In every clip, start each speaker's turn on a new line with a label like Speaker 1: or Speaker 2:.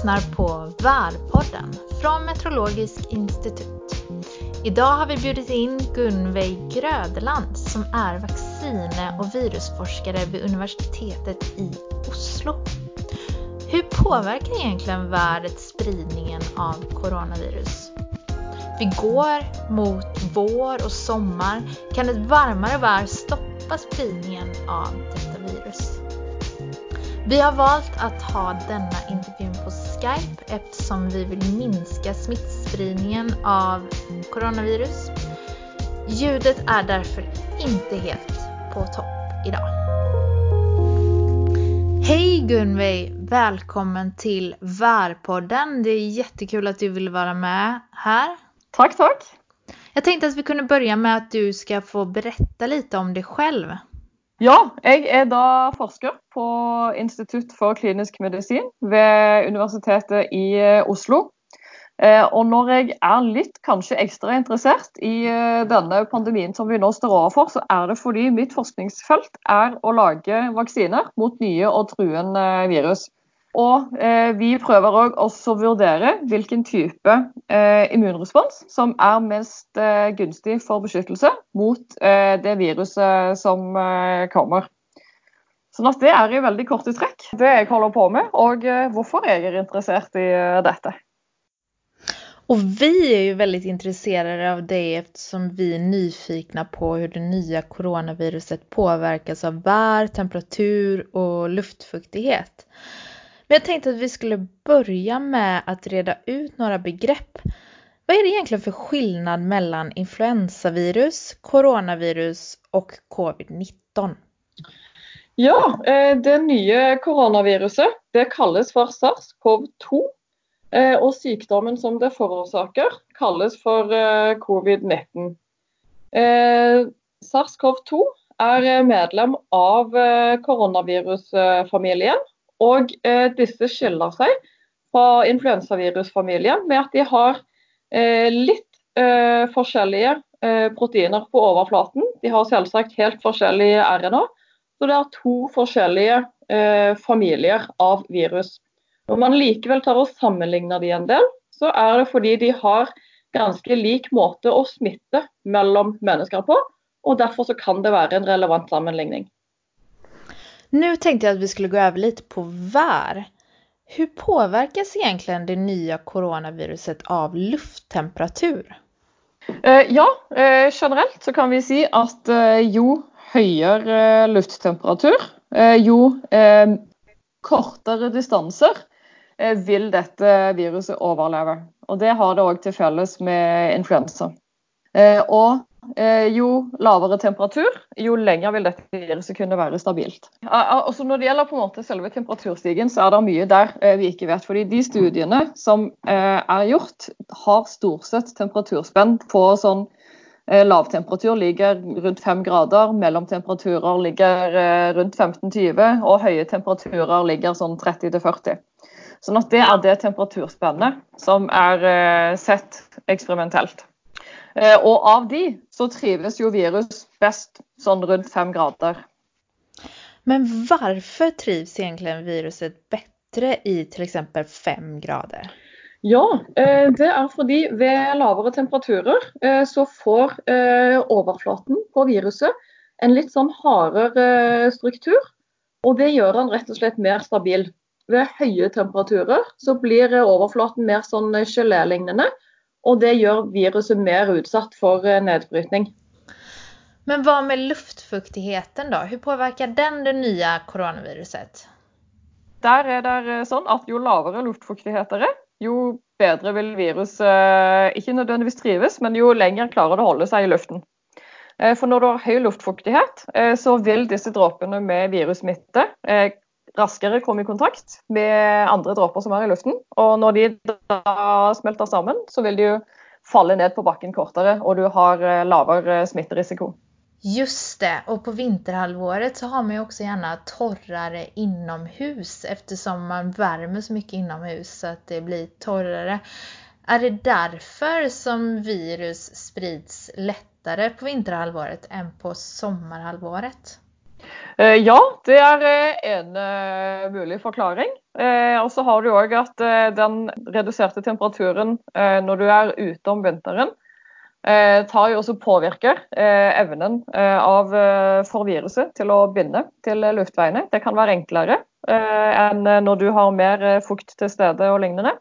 Speaker 1: lyssnar på VÄR-podden från Meteorologisk institut. Idag har vi bjudit in Gunveig Grödeland som är vaccine och virusforskare vid universitetet i Oslo. Hur påverkar egentligen värdet spridningen av coronavirus? Vi går mot vår och sommar. Kan ett varmare väder stoppa spridningen av detta virus? Vi har valt att ha denna intervjun på Skype eftersom vi vill minska smittspridningen av coronavirus. Ljudet är därför inte helt på topp idag. Hej Gunvej! Välkommen till Värpodden. Det är jättekul att du vill vara med här.
Speaker 2: Tack, tack.
Speaker 1: Jag tänkte att vi kunde börja med att du ska få berätta lite om dig själv.
Speaker 2: Ja, jeg er da forsker på Institutt for klinisk medisin ved Universitetet i Oslo. Og når jeg er litt kanskje ekstra interessert i denne pandemien som vi nå står overfor, så er det fordi mitt forskningsfelt er å lage vaksiner mot nye og truende virus. Og eh, vi prøver også å vurdere hvilken type eh, immunrespons som er mest eh, gunstig for beskyttelse mot det viruset som kommer. Sånn at Det er i veldig korte trekk det jeg holder på med, og hvorfor jeg er interessert i dette.
Speaker 1: Og vi er jo veldig interessert av det eftersom vi er nyfikne på hur det nye koronaviruset påverkas av vær, temperatur og luftfuktighet. Men jag tänkte att vi skulle börja med att reda ut några begrepp. Vad är det egentligen för skillnad mellan influensavirus, coronavirus och covid-19?
Speaker 2: Ja, eh, det nye koronaviruset det kalles for SARS-CoV-2. Eh, og sykdommen som det forårsaker, kalles for eh, covid-19. SARS-CoV-2 er medlem av koronavirusfamilien og eh, disse skiller seg fra influensavirusfamilien med at de har eh, litt eh, forskjellige proteiner på overflaten. De har selvsagt helt forskjellige RNA, så det er to forskjellige familier av virus. Når man likevel tar og sammenligner de en del, så er det fordi de har ganske lik måte å smitte mellom mennesker på, og derfor kan det være en relevant sammenligning.
Speaker 1: Nu tänkte jag att vi skulle gå över lite på VÄR. Hur påverkas egentligen det nya coronaviruset av lufttemperatur?
Speaker 2: Eh, ja, eh, generelt så kan vi si at eh, jo høyere lufttemperatur, jo kortere distanser vil dette viruset overleve. Og Det har det òg til med influensa. Og Eh, jo lavere temperatur, jo lenger vil dette viruset kunne være stabilt. Også når det gjelder på en måte selve temperaturstigen, så er det mye der eh, vi ikke vet. fordi de studiene som eh, er gjort, har stort sett temperaturspenn på sånn Lavtemperatur ligger rundt 5 grader, mellomtemperaturer ligger rundt 15-20, og høye temperaturer ligger sånn 30-40. Sånn at det er det temperaturspennet som er sett eksperimentelt. Eh, og av de så trives jo virus best sånn rundt fem grader.
Speaker 1: Men hvorfor trives egentlig viruset bedre i f.eks. fem grader?
Speaker 2: Ja, eh, det er fordi ved lavere temperaturer eh, så får overflaten på viruset en litt sånn hardere struktur. Og det gjør den rett og slett mer stabil. Ved høye temperaturer så blir overflaten mer sånn gelélignende. Og det gjør viruset mer utsatt for eh, nedbrytning.
Speaker 1: Men hva med luftfuktigheten da? Hvordan påvirker den det nye koronaviruset?
Speaker 2: Der er det eh, sånn at jo lavere luftfuktighet det er, jo bedre vil viruset eh, ikke nødvendigvis trives, men jo lenger klarer det å holde seg i luften. For når du har høy luftfuktighet, så vil disse dråpene med virussmitte raskere komme i kontakt med andre dråper som er i luften. Og når de da smelter sammen, så vil de jo falle ned på bakken kortere, og du har eh, lavere smitterisiko.
Speaker 1: Just det, Og på vinterhalvåret så har man ju också gärna torrare inomhus eftersom man värmer så mycket inomhus så att det blir torrare. Är det därför som virus sprids lättare på vinterhalvåret än på sommarhalvåret?
Speaker 2: Eh, ja, det er eh, en uh, mulig forklaring. Og så har du òg at den reduserte temperaturen når du er ute om vinteren, tar jo også påvirker evnen av, for viruset til å binde til luftveiene. Det kan være enklere enn når du har mer fukt til stede og lignende.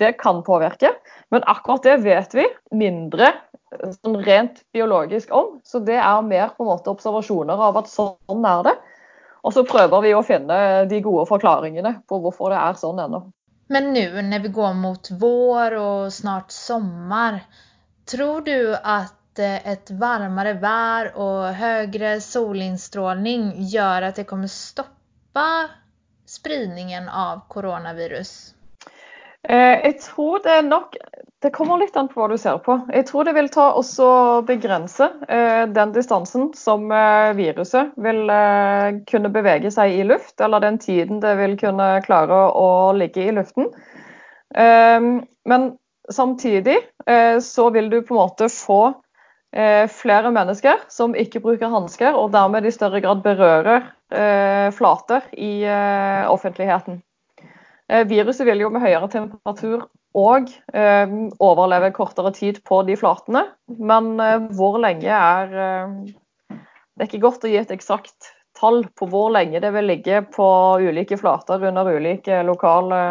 Speaker 2: Det kan påvirke, men akkurat det vet vi mindre sånn rent biologisk om. Så det er mer på en måte observasjoner av at sånn er det. Og så prøver vi å finne de gode forklaringene på hvorfor det er sånn ennå.
Speaker 1: Men nå når vi går mot vår og snart sommer, tror du at et varmere vær og høyere solinnstråling gjør at det kommer stoppe spredningen av koronavirus?
Speaker 2: Eh, jeg tror det nok Det kommer litt an på hva du ser på. Jeg tror det vil ta også begrense eh, den distansen som eh, viruset vil kunne bevege seg i luft, eller den tiden det vil kunne klare å ligge i luften. Men samtidig så vil du på en måte få flere mennesker som ikke bruker hansker, og dermed i større grad berører flater i offentligheten. Eh, viruset vil jo med høyere temperatur og eh, overleve kortere tid på de flatene. Men eh, hvor lenge er Det er ikke godt å gi et eksakt tall på hvor lenge det vil ligge på ulike flater under ulike lokale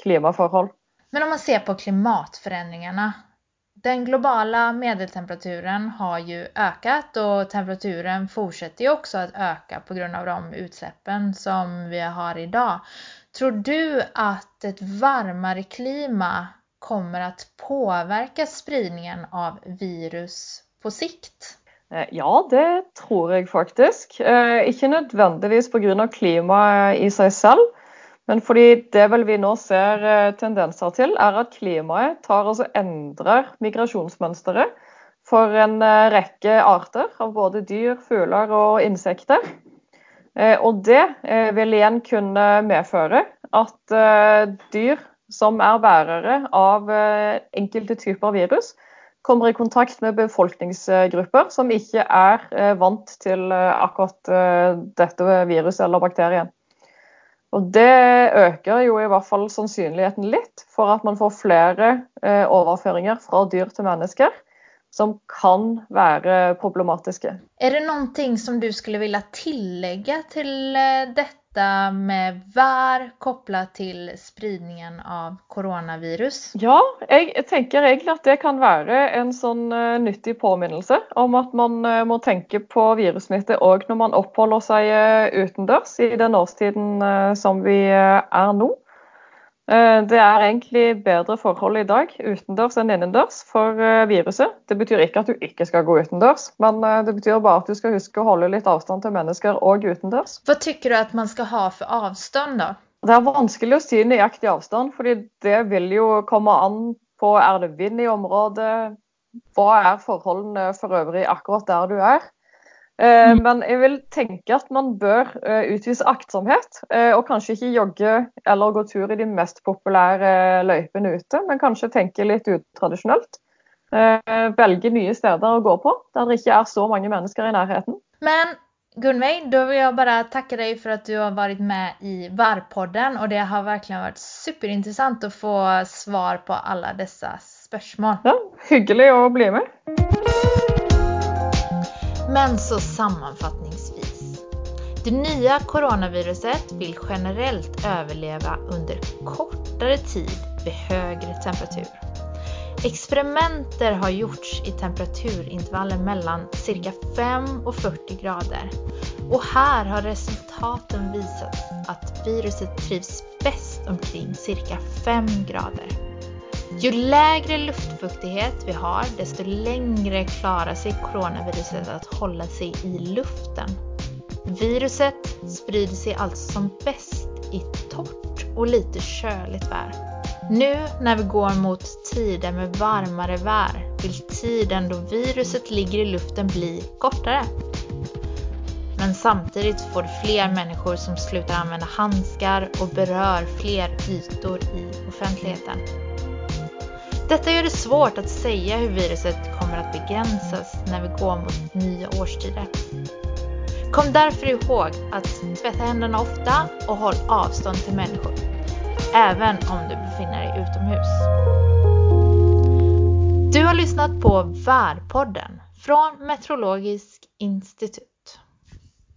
Speaker 2: klimaforhold.
Speaker 1: Men om man ser på klimatforandringene den globale medeltemperaturen har jo økt, og temperaturen fortsetter jo også å øke av de utslippene som vi har idag. Tror du at et varmere klima kommer att påverka spridningen av virus på sikt?
Speaker 2: Eh, ja, det tror jeg faktisk. Eh, ikke nødvendigvis pga. klimaet i seg selv, men fordi det vel vi nå ser eh, tendenser til, er at klimaet tar og endrer migrasjonsmønsteret for en rekke arter av både dyr, fugler og insekter. Eh, og det eh, vil igjen kunne medføre at eh, dyr som er bærere av enkelte typer virus, kommer i kontakt med befolkningsgrupper som ikke er vant til akkurat dette viruset eller bakterien. Og Det øker jo i hvert fall sannsynligheten litt for at man får flere overføringer fra dyr til mennesker som kan være problematiske.
Speaker 1: Er det noe som du skulle ville tillegge til eh, dette med vær koblet til spredningen av koronavirus?
Speaker 2: Ja, jeg tenker egentlig at det kan være en sånn uh, nyttig påminnelse om at man uh, må tenke på virussmitte òg når man oppholder seg utendørs i den årstiden som vi er nå. Eh, det er egentlig bedre forhold i dag utendørs enn innendørs for eh, viruset. Det betyr ikke at du ikke skal gå utendørs, men eh, det betyr bare at du skal huske å holde litt avstand til mennesker og utendørs.
Speaker 1: Hva tykker du at man skal ha for avstand, da?
Speaker 2: Det er vanskelig å si nøyaktig avstand, fordi det vil jo komme an på er det vind i området, hva er forholdene for øvrig akkurat der du er. Eh, mm. Men jeg vil tenke at man bør eh, utvise aktsomhet, eh, og kanskje ikke jogge eller gå tur i de mest populære løypene ute, men kanskje tenke litt utradisjonelt. Velge nye steder å gå på, der det ikke er så mange mennesker i nærheten.
Speaker 1: Men Gunveig, da vil jeg bare takke deg for at du har vært med i Værpodden, og det har virkelig vært superinteressant å få svar på alle disse spørsmål.
Speaker 2: Ja, hyggelig å bli med.
Speaker 1: Men så sammanfattningsvis. Det nya coronaviruset vill generellt överleva under kortare tid vid högre temperatur. Experimenter har gjorts i temperaturintervallen mellan cirka 5 och 40 grader. Och här har resultaten visat att viruset trivs bäst omkring cirka 5 grader. Ju lägre luftfuktighet vi har, desto längre klarar sig coronaviruset att hålla sig i luften. Viruset sprider sig alltså som bäst i torrt och lite köligt vär. Nu när vi går mot tider med varmare vär vill tiden då viruset ligger i luften bli kortare. Men samtidigt får fler människor som slutar använda handskar och berör fler ytor i offentligheten. Detta gör det svårt att säga hur viruset kommer att begränsas när vi går mot nya årstider. Kom därför ihåg att tvätta händerna ofta och håll avstånd till människor, även om du befinner dig utomhus. Du har lyssnat på VAR-podden från Meteorologisk institut.